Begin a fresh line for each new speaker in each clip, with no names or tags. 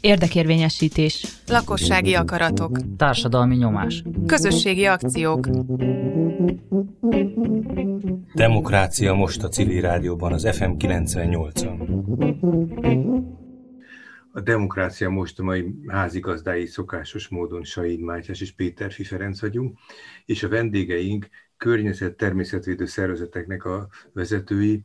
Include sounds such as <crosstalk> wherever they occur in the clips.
Érdekérvényesítés.
Lakossági akaratok.
Társadalmi nyomás.
Közösségi akciók.
Demokrácia most a civil rádióban, az FM 98-on.
A Demokrácia most a mai házigazdái szokásos módon Said Mátyás és Péter Ferenc vagyunk, és a vendégeink környezet természetvédő szervezeteknek a vezetői,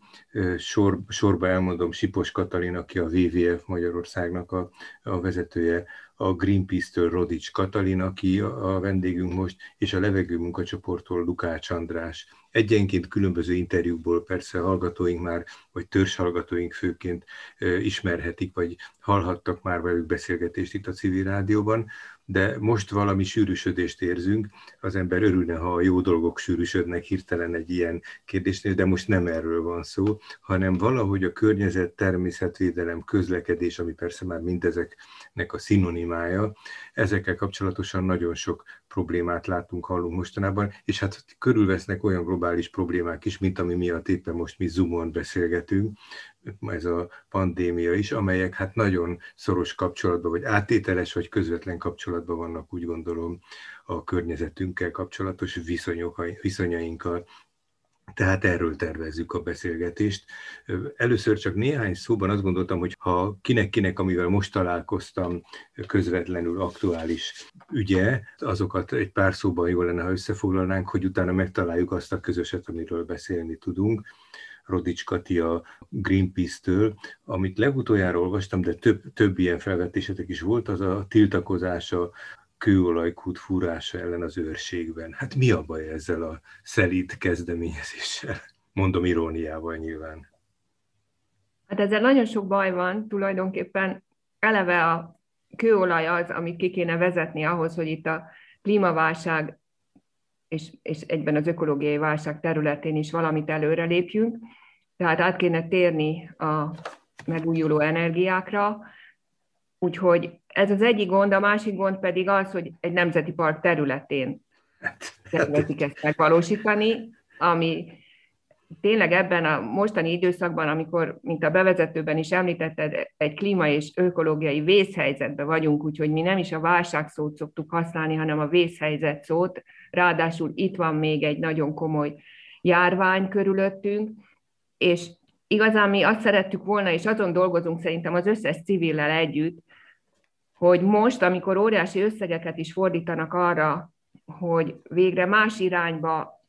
sor, sorba elmondom Sipos Katalin, aki a WWF Magyarországnak a, a vezetője, a Greenpeace-től Rodics Katalin, aki a, vendégünk most, és a levegő munkacsoporttól Lukács András. Egyenként különböző interjúkból persze hallgatóink már, vagy hallgatóink főként ismerhetik, vagy hallhattak már velük beszélgetést itt a civil rádióban de most valami sűrűsödést érzünk, az ember örülne, ha a jó dolgok sűrűsödnek hirtelen egy ilyen kérdésnél, de most nem erről van szó, hanem valahogy a környezet, természetvédelem, közlekedés, ami persze már mindezeknek a szinonimája, ezekkel kapcsolatosan nagyon sok problémát látunk, hallunk mostanában, és hát körülvesznek olyan globális problémák is, mint ami miatt éppen most mi Zoomon beszélgetünk, ez a pandémia is, amelyek hát nagyon szoros kapcsolatban, vagy áttételes, vagy közvetlen kapcsolatban vannak, úgy gondolom, a környezetünkkel kapcsolatos viszonyok, viszonyainkkal. Tehát erről tervezzük a beszélgetést. Először csak néhány szóban azt gondoltam, hogy ha kinek-kinek, amivel most találkoztam, közvetlenül aktuális ügye, azokat egy pár szóban jó lenne, ha összefoglalnánk, hogy utána megtaláljuk azt a közöset, amiről beszélni tudunk. Rodics Kati a Greenpeace-től, amit legutoljára olvastam, de több, több ilyen felvetésetek is volt, az a tiltakozása kőolajkút fúrása ellen az őrségben. Hát mi a baj ezzel a szelít kezdeményezéssel? Mondom iróniával nyilván.
Hát ezzel nagyon sok baj van, tulajdonképpen eleve a kőolaj az, amit ki kéne vezetni ahhoz, hogy itt a klímaválság és, és egyben az ökológiai válság területén is valamit előre lépjünk. Tehát át kéne térni a megújuló energiákra, úgyhogy ez az egyik gond, a másik gond pedig az, hogy egy nemzeti park területén szeretik ezt megvalósítani, ami tényleg ebben a mostani időszakban, amikor, mint a bevezetőben is említetted, egy klíma és ökológiai vészhelyzetben vagyunk, úgyhogy mi nem is a válság szót szoktuk használni, hanem a vészhelyzet szót. Ráadásul itt van még egy nagyon komoly járvány körülöttünk, és igazán mi azt szerettük volna, és azon dolgozunk szerintem az összes civillel együtt, hogy most, amikor óriási összegeket is fordítanak arra, hogy végre más irányba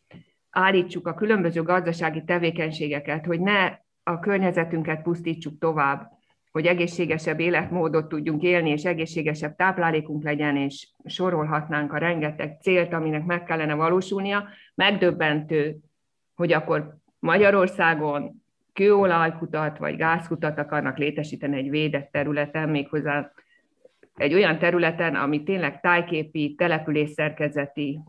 állítsuk a különböző gazdasági tevékenységeket, hogy ne a környezetünket pusztítsuk tovább, hogy egészségesebb életmódot tudjunk élni, és egészségesebb táplálékunk legyen, és sorolhatnánk a rengeteg célt, aminek meg kellene valósulnia, megdöbbentő, hogy akkor Magyarországon kőolajkutat vagy gázkutat akarnak létesíteni egy védett területen, méghozzá egy olyan területen, ami tényleg tájképi, településszerkezeti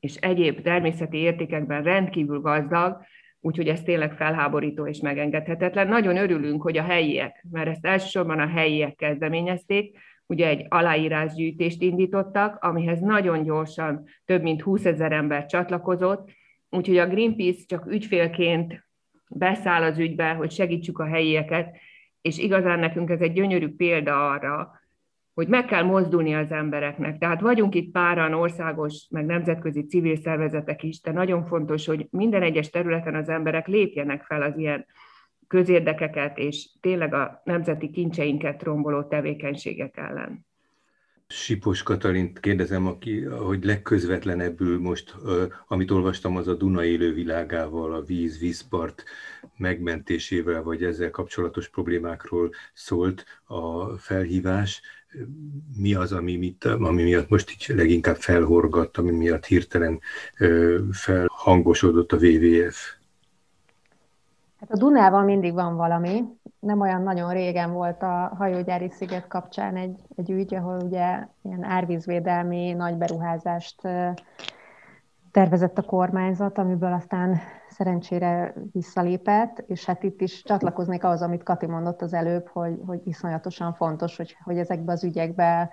és egyéb természeti értékekben rendkívül gazdag, úgyhogy ez tényleg felháborító és megengedhetetlen. Nagyon örülünk, hogy a helyiek, mert ezt elsősorban a helyiek kezdeményezték, ugye egy aláírásgyűjtést indítottak, amihez nagyon gyorsan több mint 20 ezer ember csatlakozott, úgyhogy a Greenpeace csak ügyfélként beszáll az ügybe, hogy segítsük a helyieket, és igazán nekünk ez egy gyönyörű példa arra, hogy meg kell mozdulni az embereknek. Tehát vagyunk itt páran országos, meg nemzetközi civil szervezetek is, de nagyon fontos, hogy minden egyes területen az emberek lépjenek fel az ilyen közérdekeket és tényleg a nemzeti kincseinket romboló tevékenységek ellen.
Sipos Katalint kérdezem, aki, hogy legközvetlenebbül most, amit olvastam, az a Duna élő világával, a víz, vízpart megmentésével, vagy ezzel kapcsolatos problémákról szólt a felhívás mi az, ami, mit, ami miatt most így leginkább felhorgatt, ami miatt hirtelen felhangosodott a WWF?
Hát a Dunával mindig van valami. Nem olyan nagyon régen volt a hajógyári sziget kapcsán egy, egy ügy, ahol ugye ilyen árvízvédelmi nagy beruházást tervezett a kormányzat, amiből aztán szerencsére visszalépett, és hát itt is csatlakoznék ahhoz, amit Kati mondott az előbb, hogy, hogy iszonyatosan fontos, hogy, hogy ezekbe az ügyekbe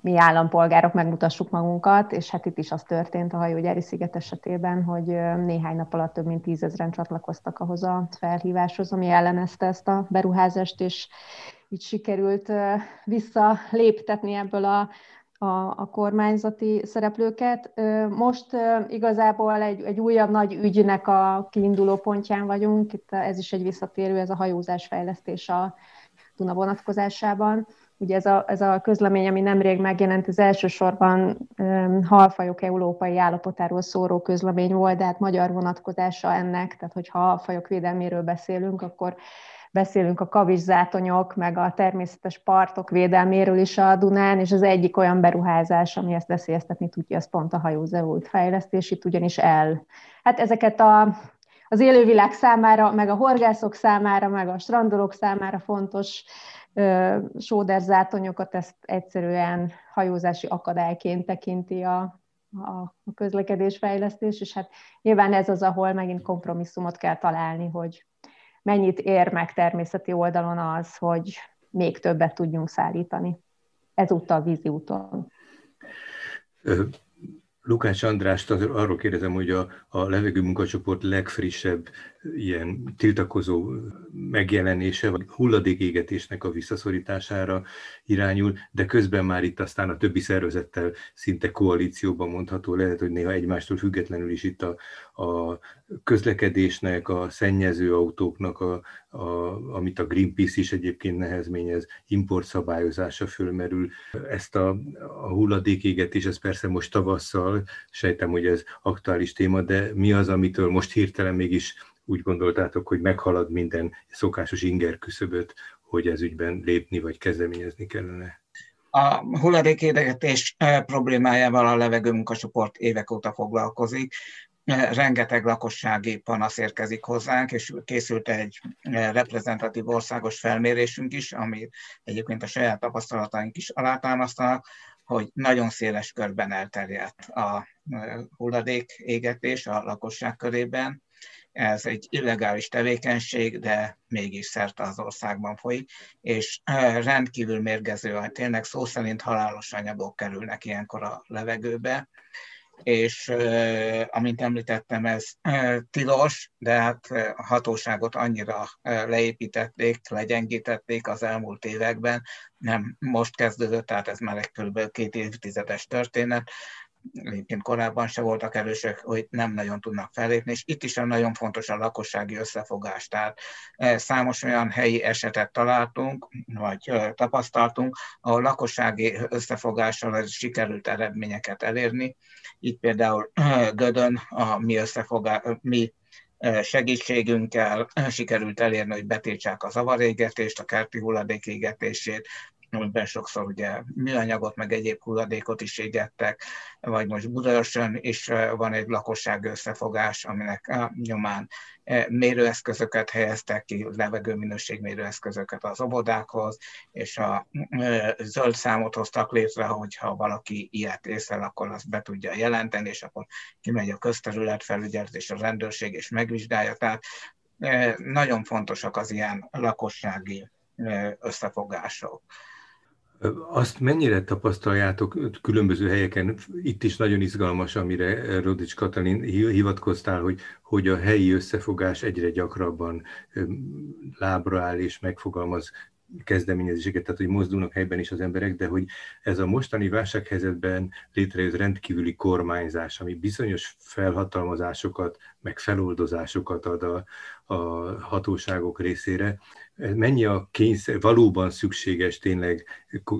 mi állampolgárok megmutassuk magunkat, és hát itt is az történt a hajógyári sziget esetében, hogy néhány nap alatt több mint tízezren csatlakoztak ahhoz a felhíváshoz, ami ellenezte ezt a beruházást, és így sikerült visszaléptetni ebből a, a, a kormányzati szereplőket. Most igazából egy, egy újabb nagy ügynek a kiinduló pontján vagyunk, itt ez is egy visszatérő, ez a hajózás fejlesztés a Duna vonatkozásában. Ugye ez a, ez a közlemény, ami nemrég megjelent, az elsősorban um, halfajok európai állapotáról szóró közlemény volt, de hát magyar vonatkozása ennek, tehát hogyha halfajok védelméről beszélünk, akkor beszélünk a kaviszátonyok, meg a természetes partok védelméről is a Dunán, és az egyik olyan beruházás, ami ezt veszélyeztetni tudja, az pont a hajózóult fejlesztés, itt ugyanis el. Hát ezeket a, az élővilág számára, meg a horgászok számára, meg a strandolók számára fontos sóderzátonyokat ezt egyszerűen hajózási akadályként tekinti a, a, a közlekedésfejlesztés, és hát nyilván ez az, ahol megint kompromisszumot kell találni, hogy mennyit ér meg természeti oldalon az, hogy még többet tudjunk szállítani. Ezúttal vízi úton.
Lukács Andrást arról kérdezem, hogy a, a levegő munkacsoport legfrissebb ilyen tiltakozó megjelenése, vagy hulladékégetésnek a visszaszorítására irányul, de közben már itt aztán a többi szervezettel szinte koalícióban mondható, lehet, hogy néha egymástól függetlenül is itt a, a közlekedésnek, a szennyező autóknak, a, a, amit a Greenpeace is egyébként nehezményez, importszabályozása fölmerül. Ezt a, a hulladékégetés, ez persze most tavasszal, sejtem, hogy ez aktuális téma, de mi az, amitől most hirtelen mégis úgy gondoltátok, hogy meghalad minden szokásos inger küszöböt, hogy ez ügyben lépni vagy kezdeményezni kellene?
A hulladékédegetés eh, problémájával a levegőmunkacsoport évek óta foglalkozik. Eh, rengeteg lakossági panasz érkezik hozzánk, és készült egy eh, reprezentatív országos felmérésünk is, ami egyébként a saját tapasztalataink is alátámasztanak, hogy nagyon széles körben elterjedt a hulladék égetés a lakosság körében, ez egy illegális tevékenység, de mégis szerte az országban folyik, és rendkívül mérgező, tényleg szó szerint halálos anyagok kerülnek ilyenkor a levegőbe, és amint említettem, ez tilos, de hát a hatóságot annyira leépítették, legyengítették az elmúlt években, nem most kezdődött, tehát ez már egy kb. két évtizedes történet, egyébként korábban se voltak erősek, hogy nem nagyon tudnak fellépni, és itt is nagyon fontos a lakossági összefogás. Tehát e, számos olyan helyi esetet találtunk, vagy tapasztaltunk, ahol lakossági összefogással sikerült eredményeket elérni. Itt például Gödön a mi, összefogá, mi segítségünkkel sikerült elérni, hogy betiltsák a zavarégetést, a kerti hulladék égetését, amiben sokszor ugye műanyagot, meg egyéb hulladékot is égettek, vagy most Budaörsön is van egy lakosság összefogás, aminek nyomán mérőeszközöket helyeztek ki, levegőminőség mérőeszközöket az óvodákhoz, és a zöld számot hoztak létre, hogyha valaki ilyet észrel, akkor azt be tudja jelenteni, és akkor kimegy a közterület felügyelet és a rendőrség, és megvizsgálja. Tehát nagyon fontosak az ilyen lakossági összefogások.
Azt mennyire tapasztaljátok különböző helyeken, itt is nagyon izgalmas, amire Rodics Katalin hivatkoztál, hogy, hogy a helyi összefogás egyre gyakrabban lábra áll és megfogalmaz kezdeményezéseket, tehát hogy mozdulnak helyben is az emberek, de hogy ez a mostani válsághelyzetben létrejött rendkívüli kormányzás, ami bizonyos felhatalmazásokat, meg feloldozásokat ad a, a hatóságok részére, mennyi a kényszer, valóban szükséges tényleg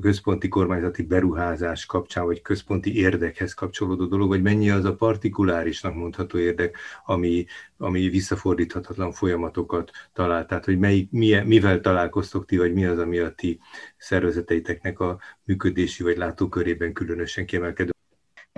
központi kormányzati beruházás kapcsán, vagy központi érdekhez kapcsolódó dolog, vagy mennyi az a partikulárisnak mondható érdek, ami, ami visszafordíthatatlan folyamatokat talál. Tehát, hogy mely, milyen, mivel találkoztok ti, vagy mi az, ami a ti szervezeteiteknek a működési vagy látókörében különösen kiemelkedő.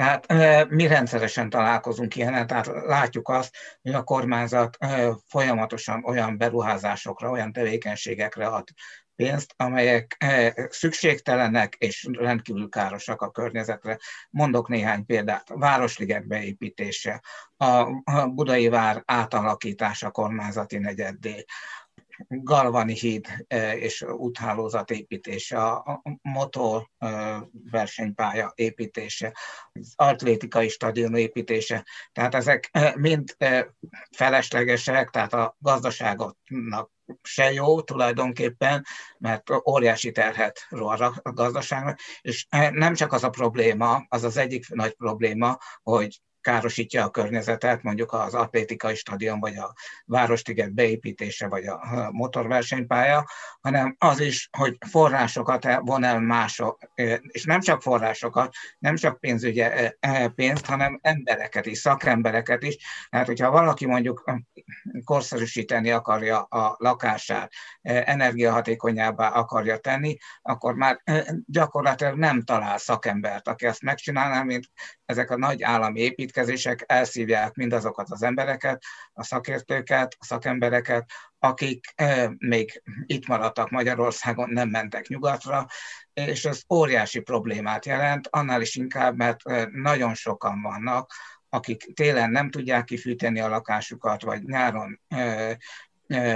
Tehát mi rendszeresen találkozunk ilyen, tehát látjuk azt, hogy a kormányzat folyamatosan olyan beruházásokra, olyan tevékenységekre ad pénzt, amelyek szükségtelenek és rendkívül károsak a környezetre. Mondok néhány példát. A Városliget beépítése, a Budai Vár átalakítása kormányzati negyeddé, galvani híd és úthálózat építése, a motor versenypálya építése, az atlétikai stadion építése. Tehát ezek mind feleslegesek, tehát a gazdaságoknak se jó tulajdonképpen, mert óriási terhet rohar a gazdaságnak, és nem csak az a probléma, az az egyik nagy probléma, hogy károsítja a környezetet, mondjuk az atlétikai stadion, vagy a Várostiget beépítése, vagy a motorversenypálya, hanem az is, hogy forrásokat von el mások, és nem csak forrásokat, nem csak pénzügyi pénzt, hanem embereket is, szakembereket is. Tehát, hogyha valaki mondjuk korszerűsíteni akarja a lakását, energiahatékonyabbá akarja tenni, akkor már gyakorlatilag nem talál szakembert, aki ezt megcsinálná, mint ezek a nagy állami építkezések elszívják mindazokat az embereket, a szakértőket, a szakembereket, akik még itt maradtak Magyarországon, nem mentek nyugatra, és ez óriási problémát jelent, annál is inkább, mert nagyon sokan vannak, akik télen nem tudják kifűteni a lakásukat, vagy nyáron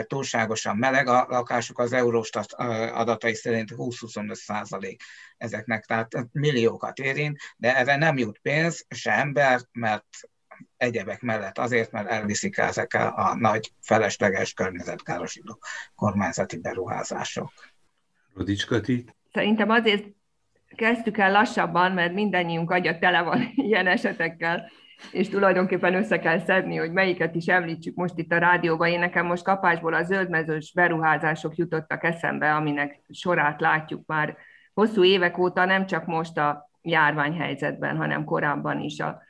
túlságosan meleg a lakásuk, az Eurostat adatai szerint 20-25 százalék ezeknek, tehát milliókat érint, de erre nem jut pénz, se ember, mert egyebek mellett azért, mert elviszik ezek a nagy felesleges környezetkárosító kormányzati beruházások.
Rodicskati?
Szerintem azért kezdtük el lassabban, mert mindannyiunk agya tele van <laughs> ilyen esetekkel, és tulajdonképpen össze kell szedni, hogy melyiket is említsük most itt a rádióban. Én nekem most kapásból a zöldmezős beruházások jutottak eszembe, aminek sorát látjuk már hosszú évek óta, nem csak most a járványhelyzetben, hanem korábban is a,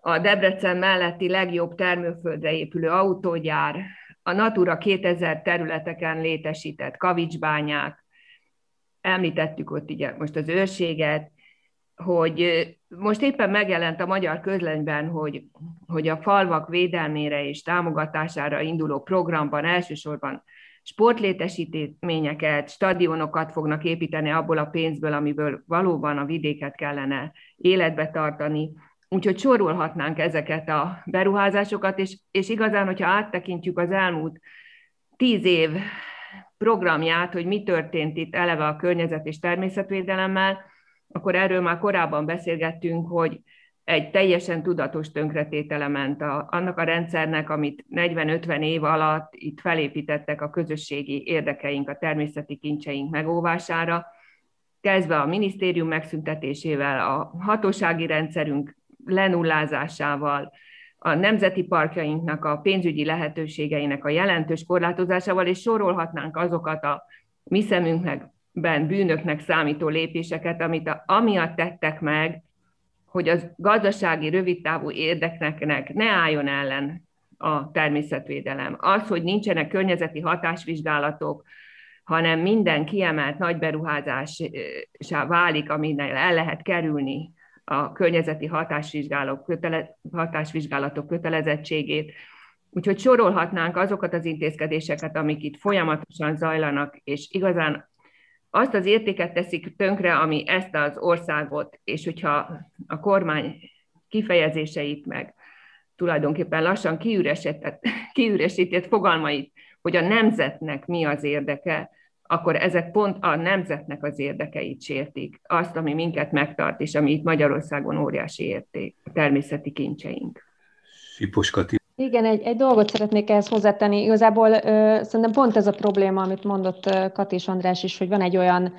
a Debrecen melletti legjobb termőföldre épülő autógyár, a Natura 2000 területeken létesített kavicsbányák, említettük ott ugye most az őrséget, hogy most éppen megjelent a magyar közlönyben, hogy, hogy a falvak védelmére és támogatására induló programban elsősorban sportlétesítményeket, stadionokat fognak építeni abból a pénzből, amiből valóban a vidéket kellene életbe tartani. Úgyhogy sorolhatnánk ezeket a beruházásokat, és, és igazán, hogyha áttekintjük az elmúlt tíz év programját, hogy mi történt itt eleve a környezet és természetvédelemmel, akkor erről már korábban beszélgettünk, hogy egy teljesen tudatos tönkretétele ment a, annak a rendszernek, amit 40-50 év alatt itt felépítettek a közösségi érdekeink, a természeti kincseink megóvására, kezdve a minisztérium megszüntetésével, a hatósági rendszerünk lenullázásával, a nemzeti parkjainknak a pénzügyi lehetőségeinek a jelentős korlátozásával, és sorolhatnánk azokat a mi szemünknek ben bűnöknek számító lépéseket, amit a, amiatt tettek meg, hogy az gazdasági rövidtávú érdeknek ne álljon ellen a természetvédelem. Az, hogy nincsenek környezeti hatásvizsgálatok, hanem minden kiemelt nagy beruházásá válik, aminek el lehet kerülni a környezeti hatásvizsgálatok, kötele, hatásvizsgálatok kötelezettségét. Úgyhogy sorolhatnánk azokat az intézkedéseket, amik itt folyamatosan zajlanak, és igazán azt az értéket teszik tönkre, ami ezt az országot, és hogyha a kormány kifejezéseit meg tulajdonképpen lassan <laughs> kiüresített, fogalmait, hogy a nemzetnek mi az érdeke, akkor ezek pont a nemzetnek az érdekeit sértik. Azt, ami minket megtart, és ami itt Magyarországon óriási érték, a természeti kincseink.
Sipos Kati.
Igen, egy, egy dolgot szeretnék ehhez hozzátenni. Igazából ö, szerintem pont ez a probléma, amit mondott ö, András is, hogy van egy olyan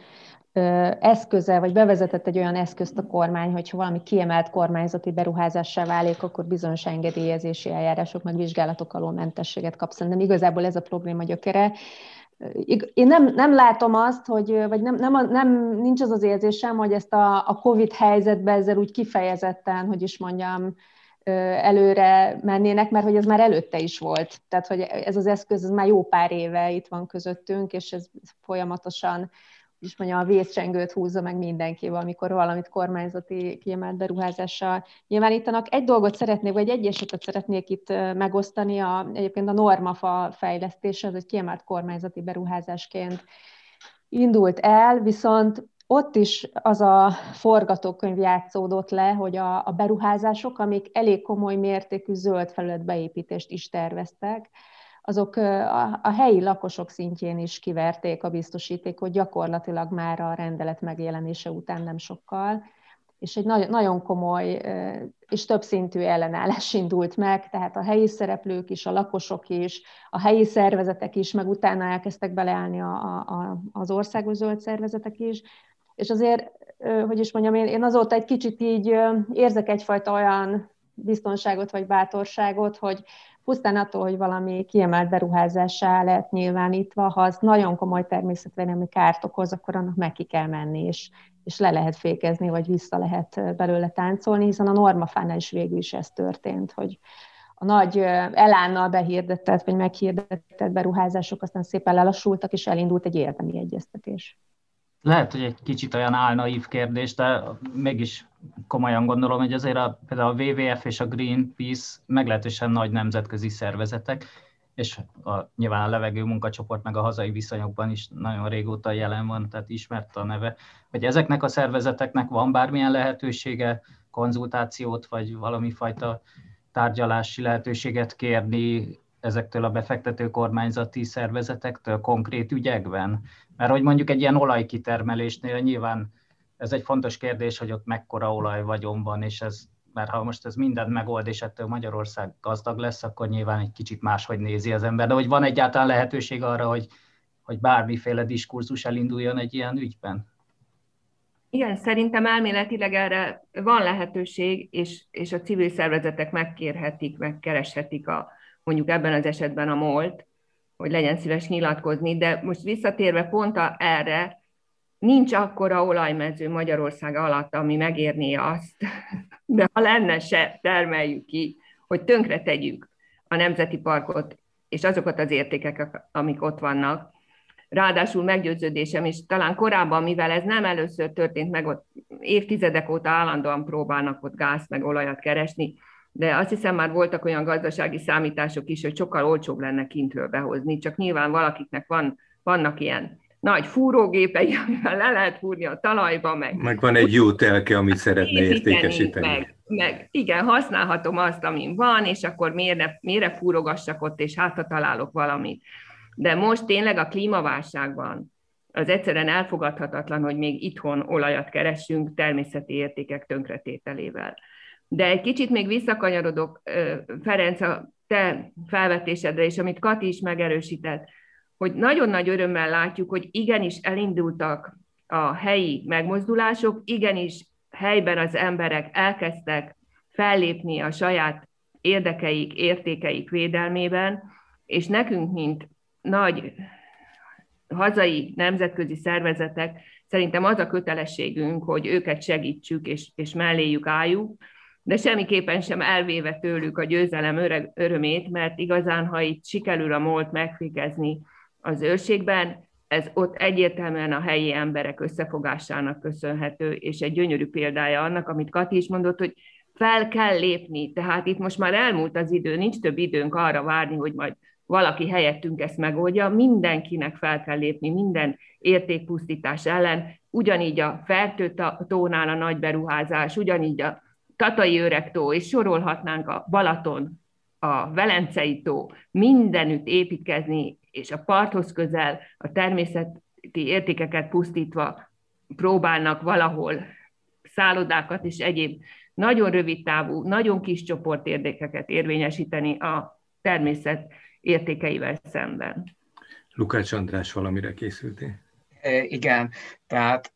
ö, eszköze, vagy bevezetett egy olyan eszközt a kormány, hogyha valami kiemelt kormányzati beruházássá válik, akkor bizonyos engedélyezési eljárások, meg vizsgálatok alól mentességet kap. Szerintem igazából ez a probléma gyökere. Én nem, nem látom azt, hogy, vagy nem, nem, nem, nincs az az érzésem, hogy ezt a, a COVID helyzetben ezzel úgy kifejezetten, hogy is mondjam, előre mennének, mert hogy ez már előtte is volt. Tehát, hogy ez az eszköz ez már jó pár éve itt van közöttünk, és ez folyamatosan is mondja, a vészcsengőt húzza meg mindenki, amikor valamit kormányzati kiemelt beruházással nyilvánítanak. Egy dolgot szeretnék, vagy egy esetet szeretnék itt megosztani, a, egyébként a Normafa fejlesztése, az egy kiemelt kormányzati beruházásként indult el, viszont ott is az a forgatókönyv játszódott le, hogy a, a beruházások, amik elég komoly mértékű zöld felületbeépítést is terveztek, azok a, a helyi lakosok szintjén is kiverték a biztosítékot gyakorlatilag már a rendelet megjelenése után nem sokkal, és egy nagy, nagyon komoly és többszintű ellenállás <laughs> indult meg, tehát a helyi szereplők is, a lakosok is, a helyi szervezetek is, meg utána elkezdtek beleállni a, a, az országos zöld szervezetek is, és azért, hogy is mondjam, én, én azóta egy kicsit így érzek egyfajta olyan biztonságot vagy bátorságot, hogy pusztán attól, hogy valami kiemelt beruházássá lett nyilvánítva, ha az nagyon komoly természetvédelmi kárt okoz, akkor annak meg ki kell menni, és, és le lehet fékezni, vagy vissza lehet belőle táncolni, hiszen a normafánál is végül is ez történt, hogy a nagy elánnal behirdetett, vagy meghirdetett beruházások aztán szépen lelassultak, és elindult egy érdemi egyeztetés.
Lehet, hogy egy kicsit olyan álnaív kérdés, de mégis komolyan gondolom, hogy azért a, például a WWF és a Greenpeace meglehetősen nagy nemzetközi szervezetek, és a, nyilván a levegő munkacsoport meg a hazai viszonyokban is nagyon régóta jelen van, tehát ismert a neve, hogy ezeknek a szervezeteknek van bármilyen lehetősége konzultációt, vagy valami fajta tárgyalási lehetőséget kérni ezektől a befektető kormányzati szervezetektől konkrét ügyekben? Mert hogy mondjuk egy ilyen olajkitermelésnél nyilván ez egy fontos kérdés, hogy ott mekkora olajvagyon van, és ez, mert ha most ez mindent megold, és ettől Magyarország gazdag lesz, akkor nyilván egy kicsit máshogy nézi az ember. De hogy van egyáltalán lehetőség arra, hogy, hogy bármiféle diskurzus elinduljon egy ilyen ügyben?
Igen, szerintem elméletileg erre van lehetőség, és, és a civil szervezetek megkérhetik, megkereshetik a, mondjuk ebben az esetben a MOLT, hogy legyen szíves nyilatkozni, de most visszatérve pont erre, nincs akkora olajmező Magyarország alatt, ami megérné azt, de ha lenne se, termeljük ki, hogy tönkre tegyük a nemzeti parkot, és azokat az értékek, amik ott vannak. Ráadásul meggyőződésem, és talán korábban, mivel ez nem először történt meg, ott évtizedek óta állandóan próbálnak ott gáz meg olajat keresni, de azt hiszem már voltak olyan gazdasági számítások is, hogy sokkal olcsóbb lenne kintről behozni, csak nyilván valakiknek van, vannak ilyen nagy fúrógépei, <laughs> amivel le lehet fúrni a talajba, meg...
Meg van egy jó telke, amit szeretne értékesíteni.
Meg, meg, igen, használhatom azt, amin van, és akkor miért, miért fúrogassak ott, és hát találok valamit. De most tényleg a klímaválságban az egyszerűen elfogadhatatlan, hogy még itthon olajat keresünk természeti értékek tönkretételével. De egy kicsit még visszakanyarodok, Ferenc, a te felvetésedre, és amit Kati is megerősített, hogy nagyon nagy örömmel látjuk, hogy igenis elindultak a helyi megmozdulások, igenis helyben az emberek elkezdtek fellépni a saját érdekeik, értékeik védelmében, és nekünk, mint nagy hazai nemzetközi szervezetek, szerintem az a kötelességünk, hogy őket segítsük és, és melléjük álljuk, de semmiképpen sem elvéve tőlük a győzelem örömét, mert igazán, ha itt sikerül a molt megfékezni az őrségben, ez ott egyértelműen a helyi emberek összefogásának köszönhető, és egy gyönyörű példája annak, amit Kati is mondott, hogy fel kell lépni, tehát itt most már elmúlt az idő, nincs több időnk arra várni, hogy majd valaki helyettünk ezt megoldja, mindenkinek fel kell lépni, minden értékpusztítás ellen, ugyanígy a Fertőtónál a nagy beruházás, ugyanígy a Tatai Öregtó, és sorolhatnánk a Balaton, a Velencei tó, mindenütt építkezni, és a parthoz közel a természeti értékeket pusztítva próbálnak valahol szállodákat és egyéb nagyon rövid távú, nagyon kis csoport érdekeket érvényesíteni a természet értékeivel szemben.
Lukács András, valamire készültél?
Igen, tehát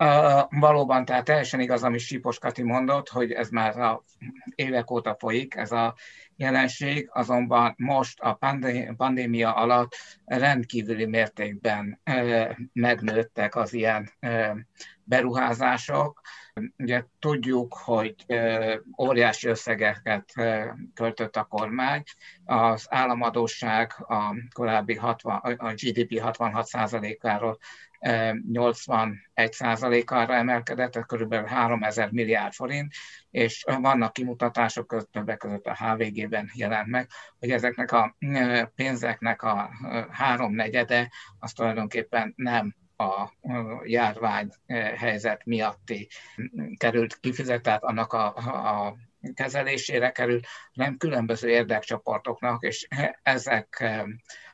valóban, tehát teljesen igaz, amit Sipos Kati mondott, hogy ez már a évek óta folyik, ez a jelenség, azonban most a pandémia alatt rendkívüli mértékben megnőttek az ilyen beruházások. Ugye tudjuk, hogy óriási összegeket költött a kormány. Az államadóság a korábbi 60, a GDP 66%-áról 81%-ára emelkedett, ez kb. 3000 milliárd forint, és vannak kimutatások között, többek között a HVG-ben jelent meg, hogy ezeknek a pénzeknek a háromnegyede az tulajdonképpen nem a járvány helyzet miatti került kifizet, tehát annak a, a kezelésére került, hanem különböző érdekcsoportoknak, és ezek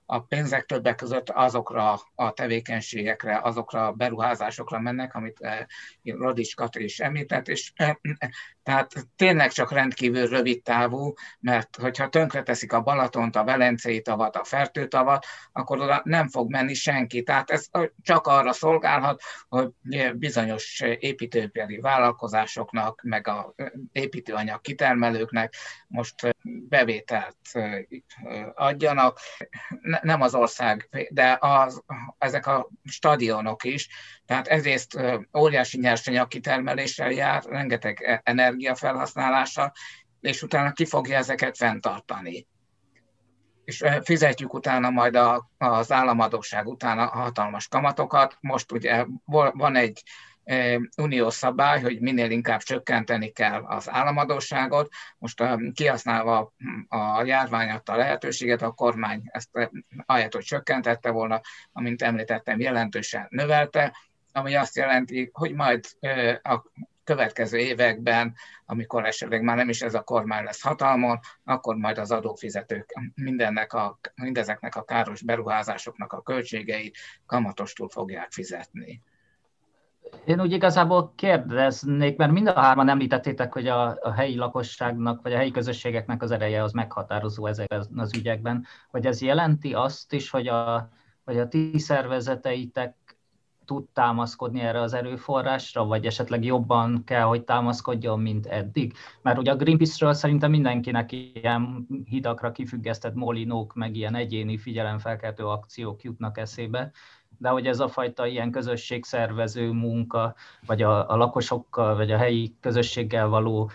a pénzek többek között azokra a tevékenységekre, azokra a beruházásokra mennek, amit Rodics Katri is említett, és tehát tényleg csak rendkívül rövid távú, mert hogyha tönkreteszik a Balatont, a Velencei tavat, a Fertőtavat, akkor oda nem fog menni senki. Tehát ez csak arra szolgálhat, hogy bizonyos építőipari vállalkozásoknak, meg a építőanyag kitermelőknek most bevételt adjanak. Nem az ország, de az, ezek a stadionok is, tehát ezért óriási nyersanyag kitermeléssel jár, rengeteg e-, energiafelhasználása, és utána ki fogja ezeket fenntartani. És fizetjük utána majd a, az államadóság után hatalmas kamatokat. Most ugye van egy uniós szabály, hogy minél inkább csökkenteni kell az államadóságot. Most kihasználva a járvány adta lehetőséget, a kormány ezt ahelyett, hogy csökkentette volna, amint említettem, jelentősen növelte, ami azt jelenti, hogy majd a következő években, amikor esetleg már nem is ez a kormány lesz hatalmon, akkor majd az adófizetők mindennek a, mindezeknek a káros beruházásoknak a költségeit kamatostul fogják fizetni.
Én úgy igazából kérdeznék, mert mind a hárman említettétek, hogy a, a helyi lakosságnak, vagy a helyi közösségeknek az ereje az meghatározó ezekben az ügyekben, hogy ez jelenti azt is, hogy a, hogy a ti szervezeteitek tud támaszkodni erre az erőforrásra, vagy esetleg jobban kell, hogy támaszkodjon, mint eddig? Mert ugye a Greenpeace-ről szerintem mindenkinek ilyen hidakra kifüggesztett molinók, meg ilyen egyéni figyelemfelkeltő akciók jutnak eszébe, de hogy ez a fajta ilyen közösségszervező munka, vagy a, a lakosokkal, vagy a helyi közösséggel való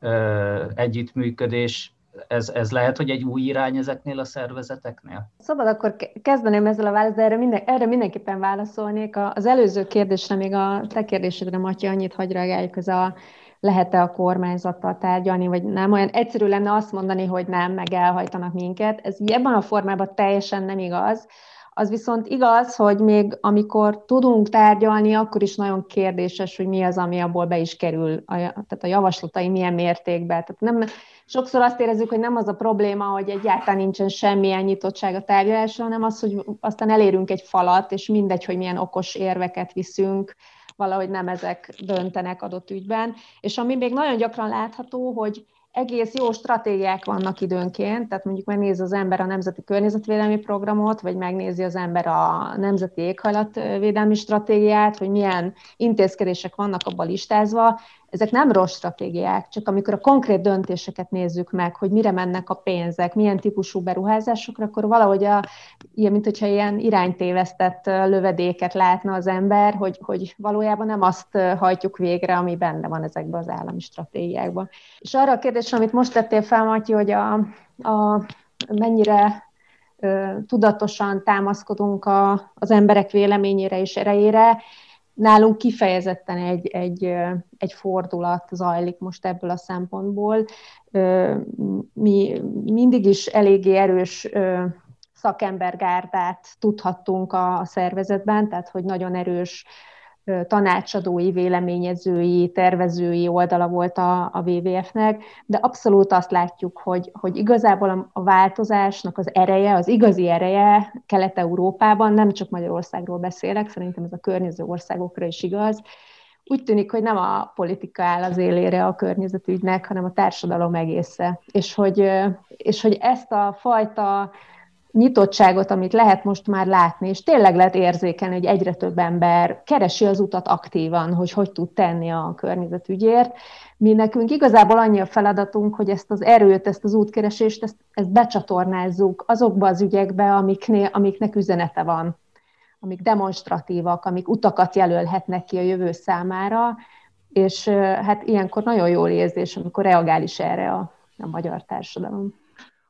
ö, együttműködés, ez, ez lehet, hogy egy új irány ezeknél a szervezeteknél?
Szabad akkor kezdeném ezzel a választ, erre, minden, erre mindenképpen válaszolnék. Az előző kérdésre, még a te kérdésedre, Matyi, annyit hagy reagáljuk, ez a lehet-e a kormányzattal tárgyalni, vagy nem. Olyan egyszerű lenne azt mondani, hogy nem, meg elhajtanak minket. Ez ebben a formában teljesen nem igaz. Az viszont igaz, hogy még amikor tudunk tárgyalni, akkor is nagyon kérdéses, hogy mi az, ami abból be is kerül, a, tehát a javaslatai milyen mértékben. Tehát nem, sokszor azt érezzük, hogy nem az a probléma, hogy egyáltalán nincsen semmilyen nyitottság a tárgyalásra, hanem az, hogy aztán elérünk egy falat, és mindegy, hogy milyen okos érveket viszünk, valahogy nem ezek döntenek adott ügyben. És ami még nagyon gyakran látható, hogy egész jó stratégiák vannak időnként, tehát mondjuk megnézi az ember a Nemzeti Környezetvédelmi Programot, vagy megnézi az ember a Nemzeti Éghajlatvédelmi Stratégiát, hogy milyen intézkedések vannak abban listázva, ezek nem rossz stratégiák, csak amikor a konkrét döntéseket nézzük meg, hogy mire mennek a pénzek, milyen típusú beruházásokra, akkor valahogy a, ilyen, mint hogyha ilyen iránytévesztett lövedéket látna az ember, hogy, hogy valójában nem azt hajtjuk végre, ami benne van ezekben az állami stratégiákban. És arra a kérdésre, amit most tettél fel, Matyi, hogy a, a mennyire tudatosan támaszkodunk a, az emberek véleményére és erejére, nálunk kifejezetten egy, egy, egy fordulat zajlik most ebből a szempontból. Mi mindig is eléggé erős szakembergárdát tudhattunk a szervezetben, tehát hogy nagyon erős tanácsadói, véleményezői, tervezői oldala volt a, a WWF-nek, de abszolút azt látjuk, hogy, hogy igazából a változásnak az ereje, az igazi ereje Kelet-Európában, nem csak Magyarországról beszélek, szerintem ez a környező országokra is igaz, úgy tűnik, hogy nem a politika áll az élére a környezetügynek, hanem a társadalom egésze. És hogy, és hogy ezt a fajta nyitottságot, amit lehet most már látni, és tényleg lehet érzékelni, hogy egyre több ember keresi az utat aktívan, hogy hogy tud tenni a környezetügyért. Mi nekünk igazából annyi a feladatunk, hogy ezt az erőt, ezt az útkeresést, ezt, ezt becsatornázzuk azokba az ügyekbe, amiknél, amiknek üzenete van, amik demonstratívak, amik utakat jelölhetnek ki a jövő számára, és hát ilyenkor nagyon jól érzés, amikor reagál is erre a, a magyar társadalom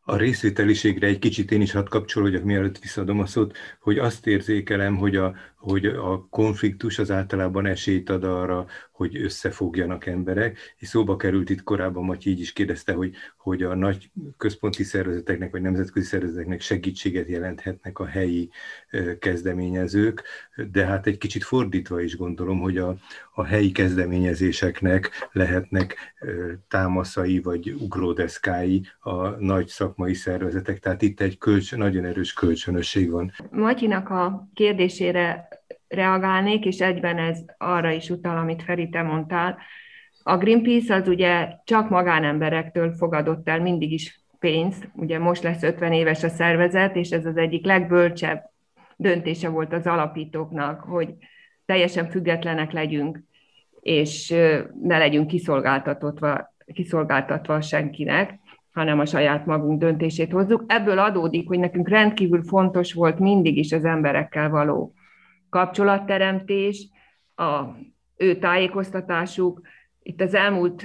a részvételiségre egy kicsit én is hadd kapcsolódjak, mielőtt visszadom a szót, hogy azt érzékelem, hogy a, hogy a konfliktus az általában esélyt ad arra, hogy összefogjanak emberek, és szóba került itt korábban, Matyi így is kérdezte, hogy, hogy a nagy központi szervezeteknek, vagy nemzetközi szervezeteknek segítséget jelenthetnek a helyi kezdeményezők, de hát egy kicsit fordítva is gondolom, hogy a, a helyi kezdeményezéseknek lehetnek támaszai, vagy ugródeszkái a nagy szakmai szervezetek, tehát itt egy kölcs, nagyon erős kölcsönösség van.
Matyinak a kérdésére reagálnék, és egyben ez arra is utal, amit Feri, te mondtál. A Greenpeace az ugye csak magánemberektől fogadott el mindig is pénzt, ugye most lesz 50 éves a szervezet, és ez az egyik legbölcsebb döntése volt az alapítóknak, hogy teljesen függetlenek legyünk, és ne legyünk kiszolgáltatva, kiszolgáltatva senkinek, hanem a saját magunk döntését hozzuk. Ebből adódik, hogy nekünk rendkívül fontos volt mindig is az emberekkel való kapcsolatteremtés, a ő tájékoztatásuk. Itt az elmúlt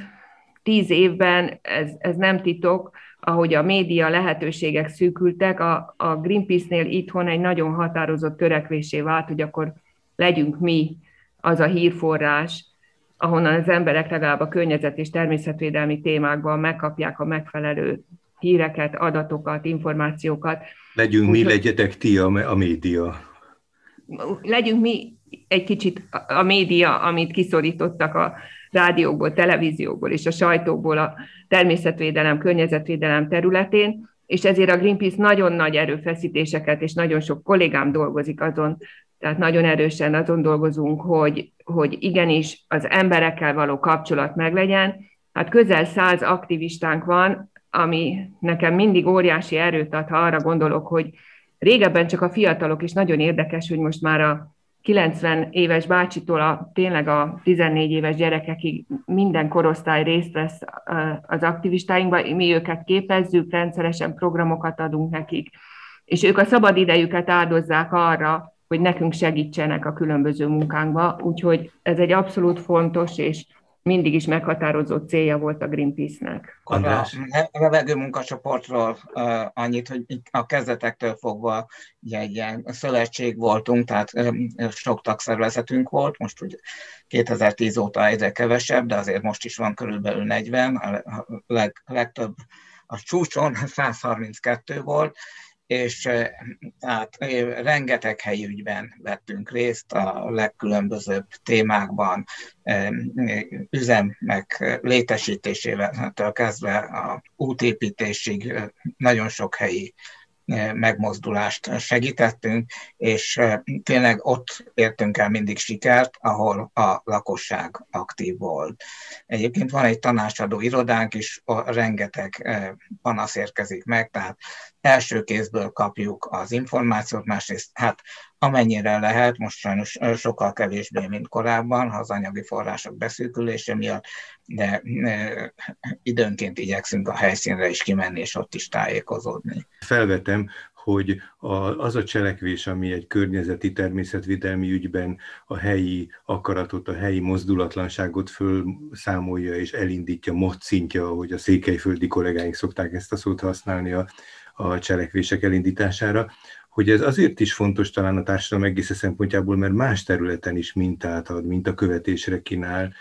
tíz évben, ez, ez nem titok, ahogy a média lehetőségek szűkültek, a, a Greenpeace-nél itthon egy nagyon határozott törekvésé vált, hogy akkor legyünk mi az a hírforrás, ahonnan az emberek legalább a környezet és természetvédelmi témákban megkapják a megfelelő híreket, adatokat, információkat.
Legyünk mi, legyetek ti a, a média
legyünk mi egy kicsit a média, amit kiszorítottak a rádiókból, televíziókból és a sajtóból a természetvédelem, környezetvédelem területén, és ezért a Greenpeace nagyon nagy erőfeszítéseket, és nagyon sok kollégám dolgozik azon, tehát nagyon erősen azon dolgozunk, hogy, hogy igenis az emberekkel való kapcsolat meglegyen. Hát közel száz aktivistánk van, ami nekem mindig óriási erőt ad, ha arra gondolok, hogy Régebben csak a fiatalok, és nagyon érdekes, hogy most már a 90 éves bácsitól a, tényleg a 14 éves gyerekekig minden korosztály részt vesz az aktivistáinkban, mi őket képezzük, rendszeresen programokat adunk nekik, és ők a szabad idejüket áldozzák arra, hogy nekünk segítsenek a különböző munkánkba, úgyhogy ez egy abszolút fontos és mindig is meghatározó célja volt a Greenpeace-nek.
András? A levegő munkacsoportról uh, annyit, hogy a kezdetektől fogva ugye, egy ilyen szövetség voltunk, tehát um, sok tagszervezetünk volt, most ugye 2010 óta egyre kevesebb, de azért most is van körülbelül 40, a leg, legtöbb a csúcson <laughs> 132 volt, és hát rengeteg helyi ügyben vettünk részt a legkülönbözőbb témákban, üzemek létesítésével kezdve a útépítésig nagyon sok helyi megmozdulást segítettünk, és tényleg ott értünk el mindig sikert, ahol a lakosság aktív volt. Egyébként van egy tanácsadó irodánk is, rengeteg panasz érkezik meg, tehát első kézből kapjuk az információt, másrészt hát amennyire lehet, most sajnos sokkal kevésbé, mint korábban, az anyagi források beszűkülése miatt, de időnként igyekszünk a helyszínre is kimenni, és ott is tájékozódni.
Felvetem, hogy az a cselekvés, ami egy környezeti természetvédelmi ügyben a helyi akaratot, a helyi mozdulatlanságot fölszámolja és elindítja, mocintja, ahogy a székelyföldi kollégáink szokták ezt a szót használni a, a cselekvések elindítására, hogy ez azért is fontos talán a társadalom egész szempontjából, mert más területen is mintát ad, mint a követésre kínál,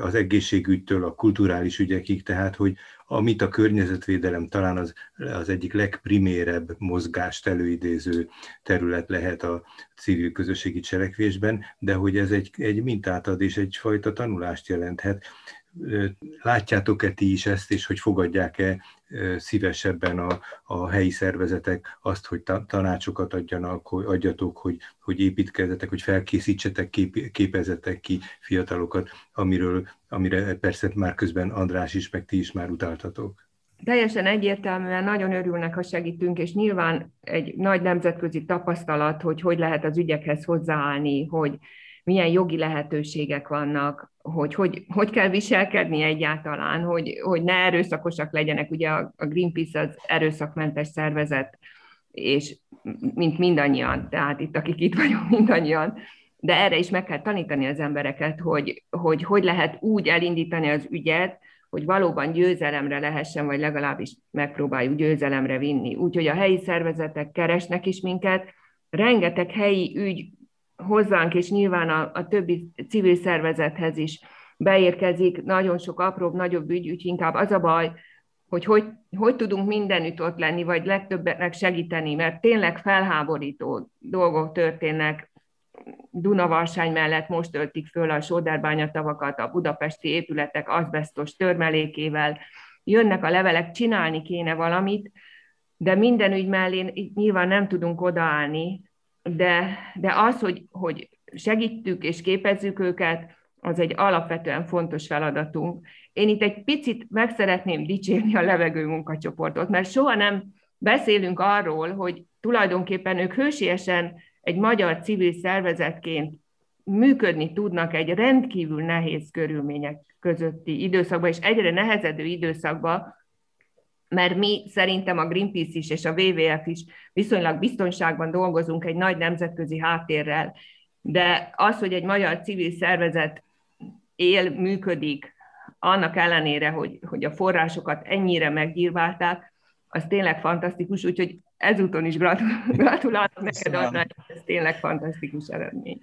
az egészségügytől a kulturális ügyekig, tehát hogy amit a környezetvédelem talán az, az egyik legprimérebb mozgást előidéző terület lehet a civil közösségi cselekvésben, de hogy ez egy, egy mintát ad és egyfajta tanulást jelenthet. Látjátok-e ti is ezt, és hogy fogadják-e szívesebben a, a helyi szervezetek azt, hogy tanácsokat adjanak, hogy adjatok, hogy, hogy építkezzetek, hogy felkészítsetek, kép, képezetek ki fiatalokat, amiről, amire persze már közben András is, meg ti is már utáltatok.
Teljesen egyértelműen nagyon örülnek, ha segítünk, és nyilván egy nagy nemzetközi tapasztalat, hogy hogy lehet az ügyekhez hozzáállni, hogy milyen jogi lehetőségek vannak, hogy hogy, hogy kell viselkedni egyáltalán, hogy, hogy ne erőszakosak legyenek. Ugye a, Greenpeace az erőszakmentes szervezet, és mint mindannyian, tehát itt, akik itt vagyunk, <laughs> mindannyian, de erre is meg kell tanítani az embereket, hogy hogy, hogy lehet úgy elindítani az ügyet, hogy valóban győzelemre lehessen, vagy legalábbis megpróbáljuk győzelemre vinni. Úgyhogy a helyi szervezetek keresnek is minket, rengeteg helyi ügy hozzánk, és nyilván a, a többi civil szervezethez is beérkezik, nagyon sok apróbb, nagyobb ügy, úgy inkább az a baj, hogy, hogy hogy tudunk mindenütt ott lenni, vagy legtöbbeknek segíteni, mert tényleg felháborító dolgok történnek. Dunavarsány mellett most töltik föl a Sóderbánya tavakat, a budapesti épületek azbestos törmelékével, jönnek a levelek, csinálni kéne valamit, de minden ügy mellé nyilván nem tudunk odaállni, de, de az, hogy, hogy segítjük és képezzük őket, az egy alapvetően fontos feladatunk. Én itt egy picit meg szeretném dicsérni a levegő munkacsoportot, mert soha nem beszélünk arról, hogy tulajdonképpen ők hősiesen egy magyar civil szervezetként működni tudnak egy rendkívül nehéz körülmények közötti időszakban, és egyre nehezedő időszakban, mert mi szerintem a Greenpeace is és a WWF is viszonylag biztonságban dolgozunk egy nagy nemzetközi háttérrel, de az, hogy egy magyar civil szervezet él, működik, annak ellenére, hogy, hogy a forrásokat ennyire meggyírválták, az tényleg fantasztikus, úgyhogy ezúton is gratulálok <laughs> neked, Anna, ez tényleg fantasztikus eredmény.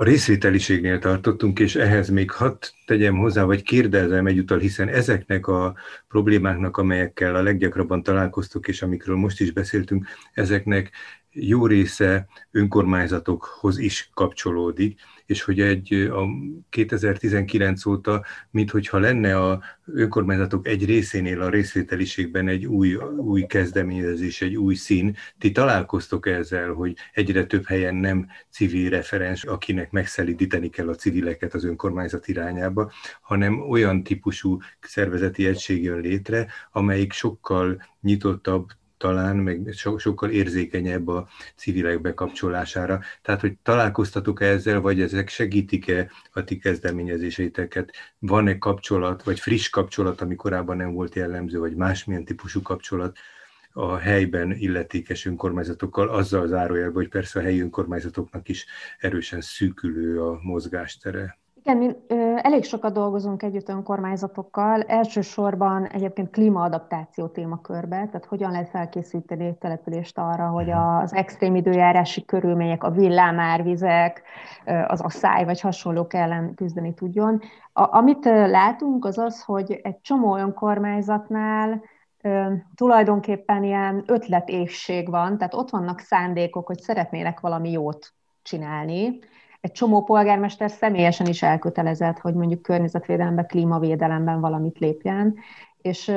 A részvételiségnél tartottunk, és ehhez még hadd tegyem hozzá, vagy kérdezem egyúttal, hiszen ezeknek a problémáknak, amelyekkel a leggyakrabban találkoztuk, és amikről most is beszéltünk, ezeknek jó része önkormányzatokhoz is kapcsolódik, és hogy egy a 2019 óta, minthogyha lenne a önkormányzatok egy részénél a részvételiségben egy új, új kezdeményezés, egy új szín. Ti találkoztok ezzel, hogy egyre több helyen nem civil referens, akinek megszelidíteni kell a civileket az önkormányzat irányába, hanem olyan típusú szervezeti egység jön létre, amelyik sokkal nyitottabb, talán, meg so, sokkal érzékenyebb a civilek bekapcsolására. Tehát, hogy találkoztatok -e ezzel, vagy ezek segítik-e a ti kezdeményezéseiteket? Van-e kapcsolat, vagy friss kapcsolat, ami korábban nem volt jellemző, vagy másmilyen típusú kapcsolat a helyben illetékes önkormányzatokkal, azzal zárójelben, hogy persze a helyi önkormányzatoknak is erősen szűkülő a mozgástere.
Igen, mi elég sokat dolgozunk együtt önkormányzatokkal, elsősorban egyébként klímaadaptáció témakörbe, tehát hogyan lehet felkészíteni egy települést arra, hogy mhm. az extrém időjárási körülmények, a villámárvizek, az asszály vagy hasonlók ellen küzdeni tudjon. A, amit látunk, az az, hogy egy csomó önkormányzatnál tulajdonképpen ilyen ötletésség van, tehát ott vannak szándékok, hogy szeretnének valami jót csinálni, egy csomó polgármester személyesen is elkötelezett, hogy mondjuk környezetvédelemben, klímavédelemben valamit lépjen, és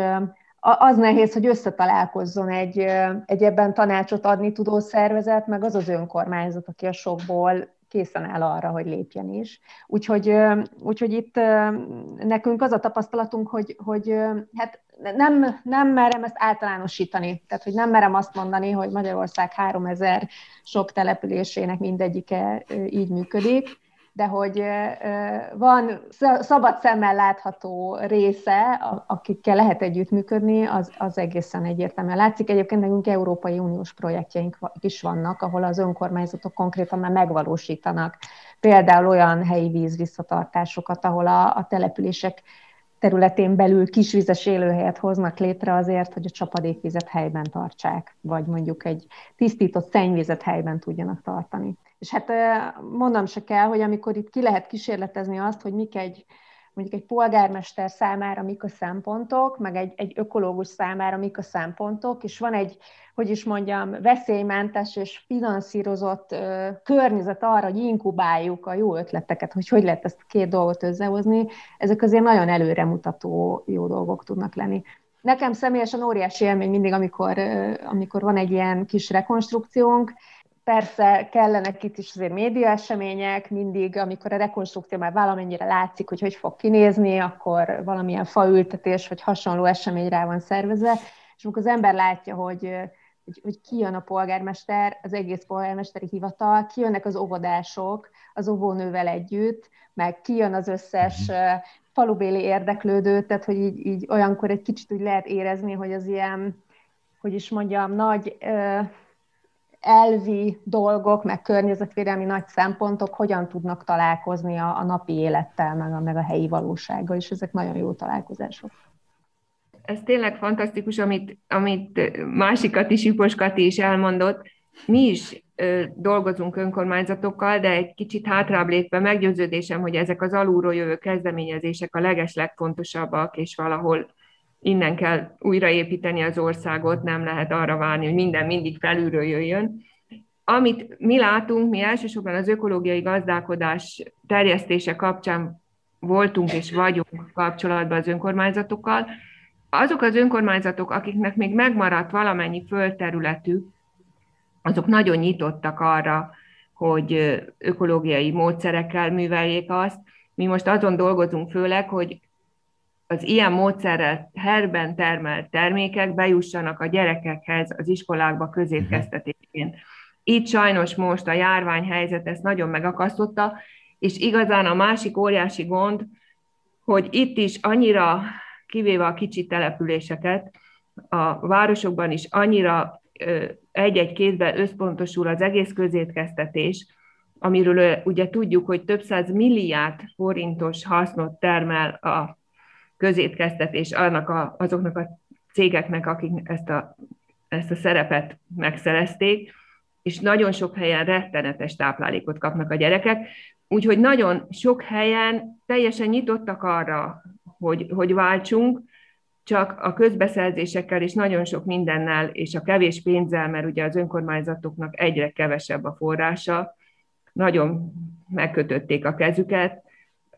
az nehéz, hogy összetalálkozzon egy, egy ebben tanácsot adni tudó szervezet, meg az az önkormányzat, aki a sokból készen áll arra, hogy lépjen is. Úgyhogy, úgyhogy itt nekünk az a tapasztalatunk, hogy, hogy hát nem, nem merem ezt általánosítani. Tehát, hogy nem merem azt mondani, hogy Magyarország 3000 sok településének mindegyike így működik, de hogy van szabad szemmel látható része, akikkel lehet együttműködni, az, az egészen egyértelműen látszik. Egyébként nekünk Európai Uniós projektjeink is vannak, ahol az önkormányzatok konkrétan már megvalósítanak például olyan helyi vízvisszatartásokat, ahol a, a települések területén belül kisvizes élőhelyet hoznak létre azért, hogy a csapadékvizet helyben tartsák, vagy mondjuk egy tisztított szennyvizet helyben tudjanak tartani. És hát mondom se kell, hogy amikor itt ki lehet kísérletezni azt, hogy mik egy mondjuk egy polgármester számára mik a szempontok, meg egy, egy ökológus számára mik a szempontok, és van egy, hogy is mondjam, veszélymentes és finanszírozott ö, környezet arra, hogy inkubáljuk a jó ötleteket, hogy hogy lehet ezt két dolgot összehozni, ezek azért nagyon előremutató jó dolgok tudnak lenni. Nekem személyesen óriási élmény mindig, amikor, amikor van egy ilyen kis rekonstrukciónk, Persze kellenek itt is azért média események, mindig, amikor a rekonstrukció már valamennyire látszik, hogy hogy fog kinézni, akkor valamilyen faültetés vagy hasonló esemény rá van szervezve, és amikor az ember látja, hogy, hogy, hogy kijön a polgármester, az egész polgármesteri hivatal, kijönnek az óvodások az óvónővel együtt, meg kijön az összes mhm. falubéli érdeklődő, tehát hogy így, így olyankor egy kicsit úgy lehet érezni, hogy az ilyen, hogy is mondjam, nagy elvi dolgok, meg környezetvédelmi nagy szempontok hogyan tudnak találkozni a, a napi élettel, meg a, meg a helyi valósággal, és ezek nagyon jó találkozások.
Ez tényleg fantasztikus, amit, amit másikat is, Ipos Kati is elmondott, mi is dolgozunk önkormányzatokkal, de egy kicsit hátrább lépve meggyőződésem, hogy ezek az alulról jövő kezdeményezések a leges legfontosabbak, és valahol innen kell újraépíteni az országot, nem lehet arra várni, hogy minden mindig felülről jöjjön. Amit mi látunk, mi elsősorban az ökológiai gazdálkodás terjesztése kapcsán voltunk és vagyunk kapcsolatban az önkormányzatokkal, azok az önkormányzatok, akiknek még megmaradt valamennyi földterületük, azok nagyon nyitottak arra, hogy ökológiai módszerekkel műveljék azt. Mi most azon dolgozunk főleg, hogy az ilyen módszerrel herben termelt termékek bejussanak a gyerekekhez az iskolákba középkeztetésén. Itt sajnos most a járványhelyzet ezt nagyon megakasztotta, és igazán a másik óriási gond, hogy itt is annyira, kivéve a kicsi településeket, a városokban is annyira egy-egy kézbe összpontosul az egész közétkeztetés, amiről ugye tudjuk, hogy több száz milliárd forintos hasznot termel a közétkeztetés annak a, azoknak a cégeknek, akik ezt a, ezt a szerepet megszerezték, és nagyon sok helyen rettenetes táplálékot kapnak a gyerekek, úgyhogy nagyon sok helyen teljesen nyitottak arra, hogy, hogy váltsunk, csak a közbeszerzésekkel és nagyon sok mindennel, és a kevés pénzzel, mert ugye az önkormányzatoknak egyre kevesebb a forrása, nagyon megkötötték a kezüket,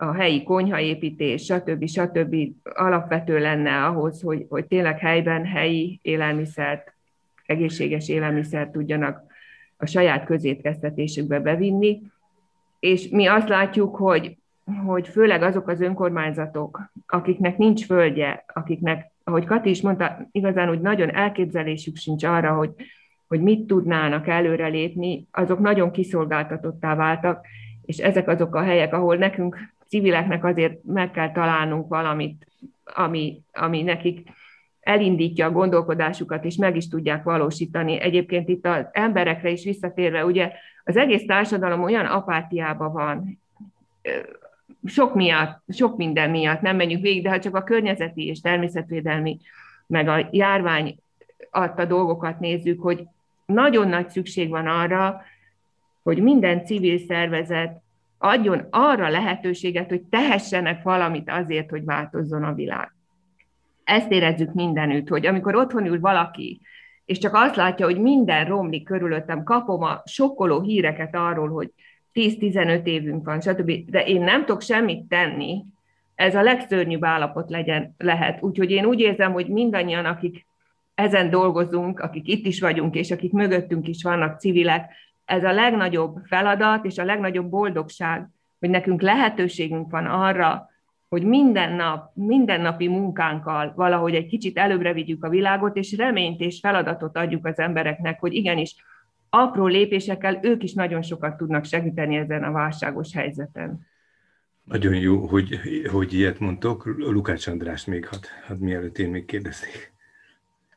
a helyi konyhaépítés, stb. stb. alapvető lenne ahhoz, hogy, hogy tényleg helyben helyi élelmiszert, egészséges élelmiszert tudjanak a saját közétkeztetésükbe bevinni. És mi azt látjuk, hogy hogy főleg azok az önkormányzatok, akiknek nincs földje, akiknek, ahogy Kati is mondta, igazán úgy nagyon elképzelésük sincs arra, hogy, hogy mit tudnának előrelépni, azok nagyon kiszolgáltatottá váltak, és ezek azok a helyek, ahol nekünk civileknek azért meg kell találnunk valamit, ami, ami nekik elindítja a gondolkodásukat, és meg is tudják valósítani. Egyébként itt az emberekre is visszatérve, ugye az egész társadalom olyan apátiában van, sok miatt, sok minden miatt nem menjünk végig, de ha csak a környezeti és természetvédelmi, meg a járvány adta dolgokat nézzük, hogy nagyon nagy szükség van arra, hogy minden civil szervezet adjon arra lehetőséget, hogy tehessenek valamit azért, hogy változzon a világ. Ezt érezzük mindenütt, hogy amikor otthon ül valaki, és csak azt látja, hogy minden romlik körülöttem, kapom a sokkoló híreket arról, hogy 10-15 évünk van, stb. De én nem tudok semmit tenni, ez a legszörnyűbb állapot legyen, lehet. Úgyhogy én úgy érzem, hogy mindannyian, akik ezen dolgozunk, akik itt is vagyunk, és akik mögöttünk is vannak civilek, ez a legnagyobb feladat és a legnagyobb boldogság, hogy nekünk lehetőségünk van arra, hogy minden nap, mindennapi munkánkkal valahogy egy kicsit előbbre vigyük a világot, és reményt és feladatot adjuk az embereknek, hogy igenis apró lépésekkel ők is nagyon sokat tudnak segíteni ezen a válságos helyzeten.
Nagyon jó, hogy, hogy ilyet mondtok. Lukács András még had, had mielőtt én még kérdeznék.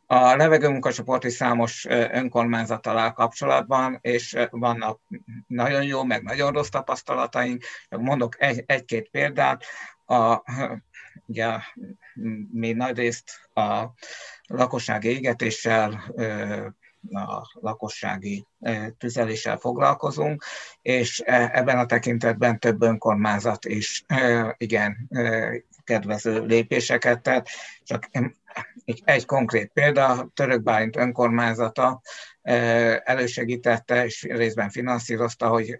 A levegőmunkacsoport számos önkormányzattal kapcsolatban, és vannak nagyon jó, meg nagyon rossz tapasztalataink. Mondok egy, egy-két példát. A, ugye, mi nagyrészt a lakossági égetéssel a lakossági tüzeléssel foglalkozunk, és ebben a tekintetben több önkormányzat is igen kedvező lépéseket tett. Csak egy, konkrét példa, Török Bálint önkormányzata elősegítette és részben finanszírozta, hogy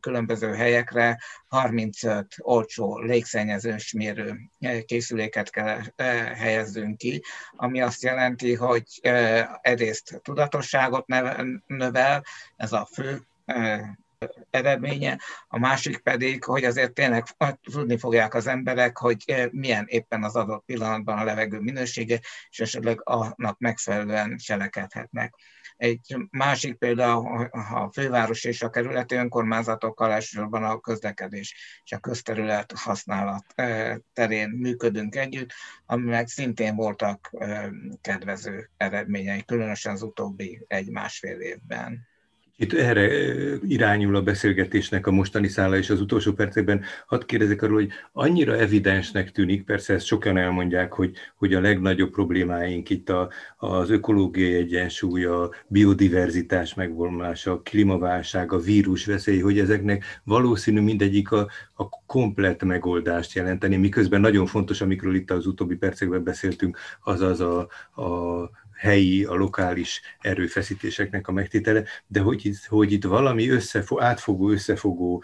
különböző helyekre 35 olcsó légszennyezős mérő készüléket kell helyezzünk ki, ami azt jelenti, hogy egyrészt tudatosságot növel, ez a fő eredménye, a másik pedig, hogy azért tényleg tudni fogják az emberek, hogy milyen éppen az adott pillanatban a levegő minősége, és esetleg annak megfelelően cselekedhetnek. Egy másik példa a főváros és a kerületi önkormányzatokkal elsősorban a közlekedés és a közterület használat terén működünk együtt, ami meg szintén voltak kedvező eredményei, különösen az utóbbi egy-másfél évben.
Itt erre irányul a beszélgetésnek a mostani szála, és az utolsó percekben hadd kérdezek arról, hogy annyira evidensnek tűnik, persze ezt sokan elmondják, hogy, hogy a legnagyobb problémáink itt a, az ökológiai egyensúly, a biodiverzitás megvonulása, a klímaválság, a vírusveszély, hogy ezeknek valószínű mindegyik a, a komplet megoldást jelenteni, miközben nagyon fontos, amikről itt az utóbbi percekben beszéltünk, azaz a, a helyi, a lokális erőfeszítéseknek a megtétele, de hogy itt, hogy itt valami összefo, átfogó, összefogó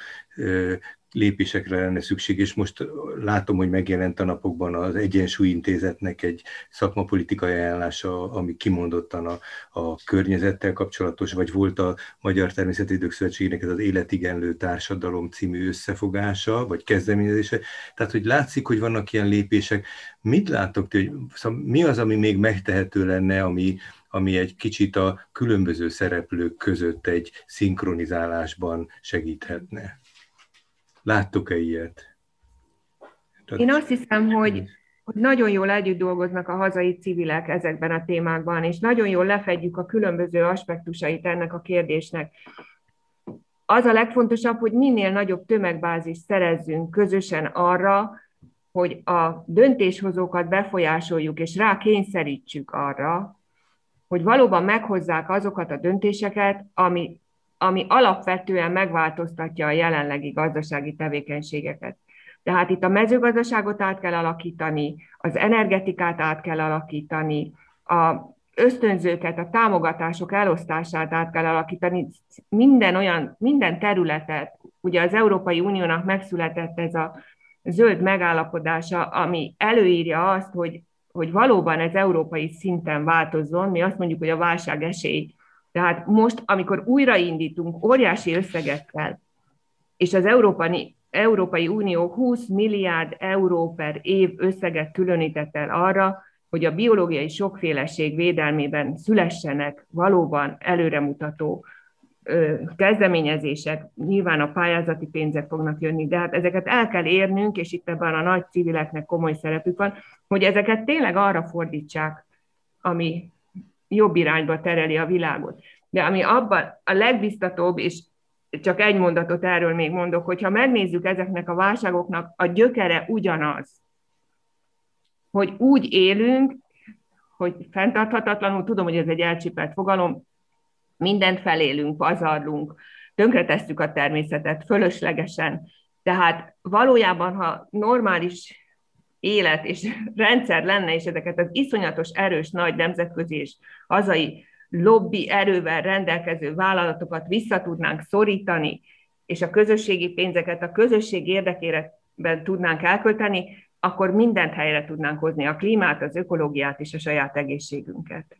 lépésekre lenne szükség, és most látom, hogy megjelent a napokban az Egyensúly Intézetnek egy szakmapolitikai ajánlása, ami kimondottan a, a környezettel kapcsolatos, vagy volt a Magyar Természetvédők Szövetségének ez az Életigenlő Társadalom című összefogása, vagy kezdeményezése. Tehát, hogy látszik, hogy vannak ilyen lépések. Mit láttok hogy szóval mi az, ami még megtehető lenne, ami, ami egy kicsit a különböző szereplők között egy szinkronizálásban segíthetne? Láttuk-e ilyet?
Tehát... Én azt hiszem, hogy, hogy nagyon jól együtt dolgoznak a hazai civilek ezekben a témákban, és nagyon jól lefedjük a különböző aspektusait ennek a kérdésnek. Az a legfontosabb, hogy minél nagyobb tömegbázis szerezzünk közösen arra, hogy a döntéshozókat befolyásoljuk, és rá kényszerítsük arra, hogy valóban meghozzák azokat a döntéseket, ami ami alapvetően megváltoztatja a jelenlegi gazdasági tevékenységeket. Tehát itt a mezőgazdaságot át kell alakítani, az energetikát át kell alakítani, a ösztönzőket, a támogatások elosztását át kell alakítani, minden olyan, minden területet, ugye az Európai Uniónak megszületett ez a zöld megállapodása, ami előírja azt, hogy, hogy valóban ez európai szinten változzon, mi azt mondjuk, hogy a válság esély tehát most, amikor újraindítunk óriási összegekkel, és az Európai, Európai Unió 20 milliárd euró per év összeget különített el arra, hogy a biológiai sokféleség védelmében szülessenek valóban előremutató kezdeményezések, nyilván a pályázati pénzek fognak jönni, de hát ezeket el kell érnünk, és itt ebben a nagy civileknek komoly szerepük van, hogy ezeket tényleg arra fordítsák, ami jobb irányba tereli a világot. De ami abban a legbiztatóbb, és csak egy mondatot erről még mondok, hogyha megnézzük ezeknek a válságoknak, a gyökere ugyanaz, hogy úgy élünk, hogy fenntarthatatlanul, tudom, hogy ez egy elcsipelt fogalom, mindent felélünk, pazarlunk, tönkretesszük a természetet fölöslegesen. Tehát valójában, ha normális élet és <laughs> rendszer lenne, és ezeket az iszonyatos erős nagy nemzetközi és hazai lobby erővel rendelkező vállalatokat vissza tudnánk szorítani, és a közösségi pénzeket a közösség érdekében tudnánk elkölteni, akkor mindent helyre tudnánk hozni, a klímát, az ökológiát és a saját egészségünket.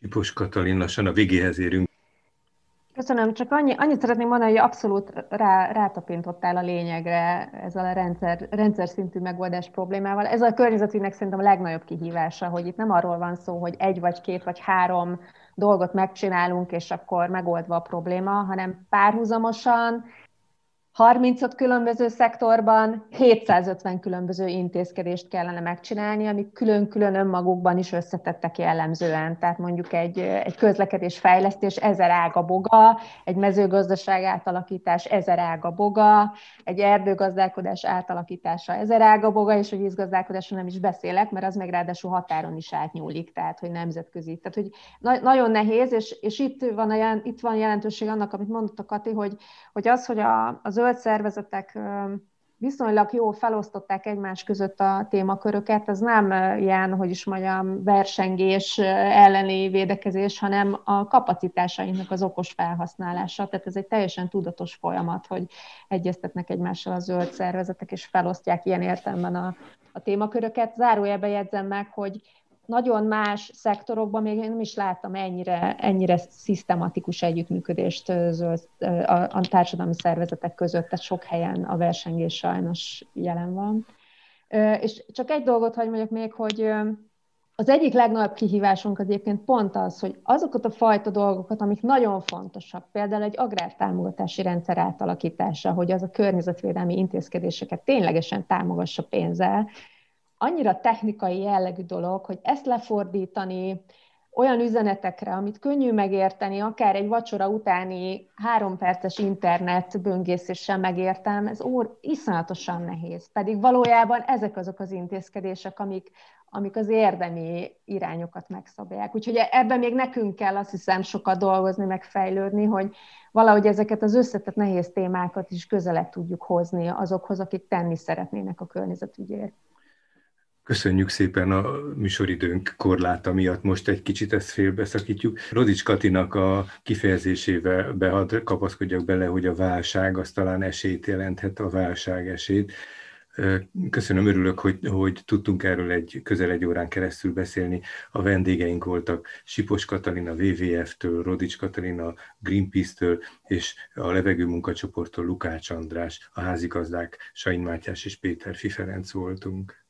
Sipos Katalin, lassan a végéhez érünk.
Köszönöm, csak annyi, annyit szeretném mondani, hogy abszolút rá, rátapintottál a lényegre ezzel a rendszer, rendszer szintű megoldás problémával. Ez a környezetügynek szerintem a legnagyobb kihívása, hogy itt nem arról van szó, hogy egy vagy két vagy három dolgot megcsinálunk, és akkor megoldva a probléma, hanem párhuzamosan 35 különböző szektorban 750 különböző intézkedést kellene megcsinálni, amik külön-külön önmagukban is összetettek jellemzően. Tehát mondjuk egy, egy közlekedés fejlesztés ezer ága boga, egy mezőgazdaság átalakítás ezer ága boga, egy erdőgazdálkodás átalakítása ezer ága boga, és hogy vízgazdálkodásról nem is beszélek, mert az meg ráadásul határon is átnyúlik, tehát hogy nemzetközi. Tehát, hogy na- nagyon nehéz, és, és itt, van a, itt van jelentőség annak, amit mondott a Kati, hogy, hogy az, hogy a, az zöld szervezetek viszonylag jól felosztották egymás között a témaköröket, ez nem ilyen, hogy is mondjam, versengés elleni védekezés, hanem a kapacitásainknak az okos felhasználása. Tehát ez egy teljesen tudatos folyamat, hogy egyeztetnek egymással a zöld szervezetek, és felosztják ilyen értelemben a, a témaköröket. Zárójelbe jegyzem meg, hogy nagyon más szektorokban még nem is láttam ennyire, ennyire szisztematikus együttműködést a, a társadalmi szervezetek között, tehát sok helyen a versengés sajnos jelen van. És csak egy dolgot hagy mondjak még, hogy az egyik legnagyobb kihívásunk az egyébként pont az, hogy azokat a fajta dolgokat, amik nagyon fontosak, például egy agrártámogatási rendszer átalakítása, hogy az a környezetvédelmi intézkedéseket ténylegesen támogassa pénzzel, annyira technikai jellegű dolog, hogy ezt lefordítani olyan üzenetekre, amit könnyű megérteni, akár egy vacsora utáni három perces internet böngészéssel megértem, ez ór, iszonyatosan nehéz. Pedig valójában ezek azok az intézkedések, amik, amik az érdemi irányokat megszabják. Úgyhogy ebben még nekünk kell azt hiszem sokat dolgozni, megfejlődni, hogy valahogy ezeket az összetett nehéz témákat is közelebb tudjuk hozni azokhoz, akik tenni szeretnének a környezetügyért.
Köszönjük szépen a műsoridőnk korláta miatt. Most egy kicsit ezt félbeszakítjuk. Rodics Katinak a kifejezésével behad, kapaszkodjak bele, hogy a válság az talán esélyt jelenthet, a válság esélyt. Köszönöm, örülök, hogy, hogy tudtunk erről egy közel egy órán keresztül beszélni. A vendégeink voltak Sipos Katalina WWF-től, Rodics Katalina Greenpeace-től, és a levegő munkacsoporttól Lukács András, a házigazdák Sain Mátyás és Péter Fiferenc voltunk.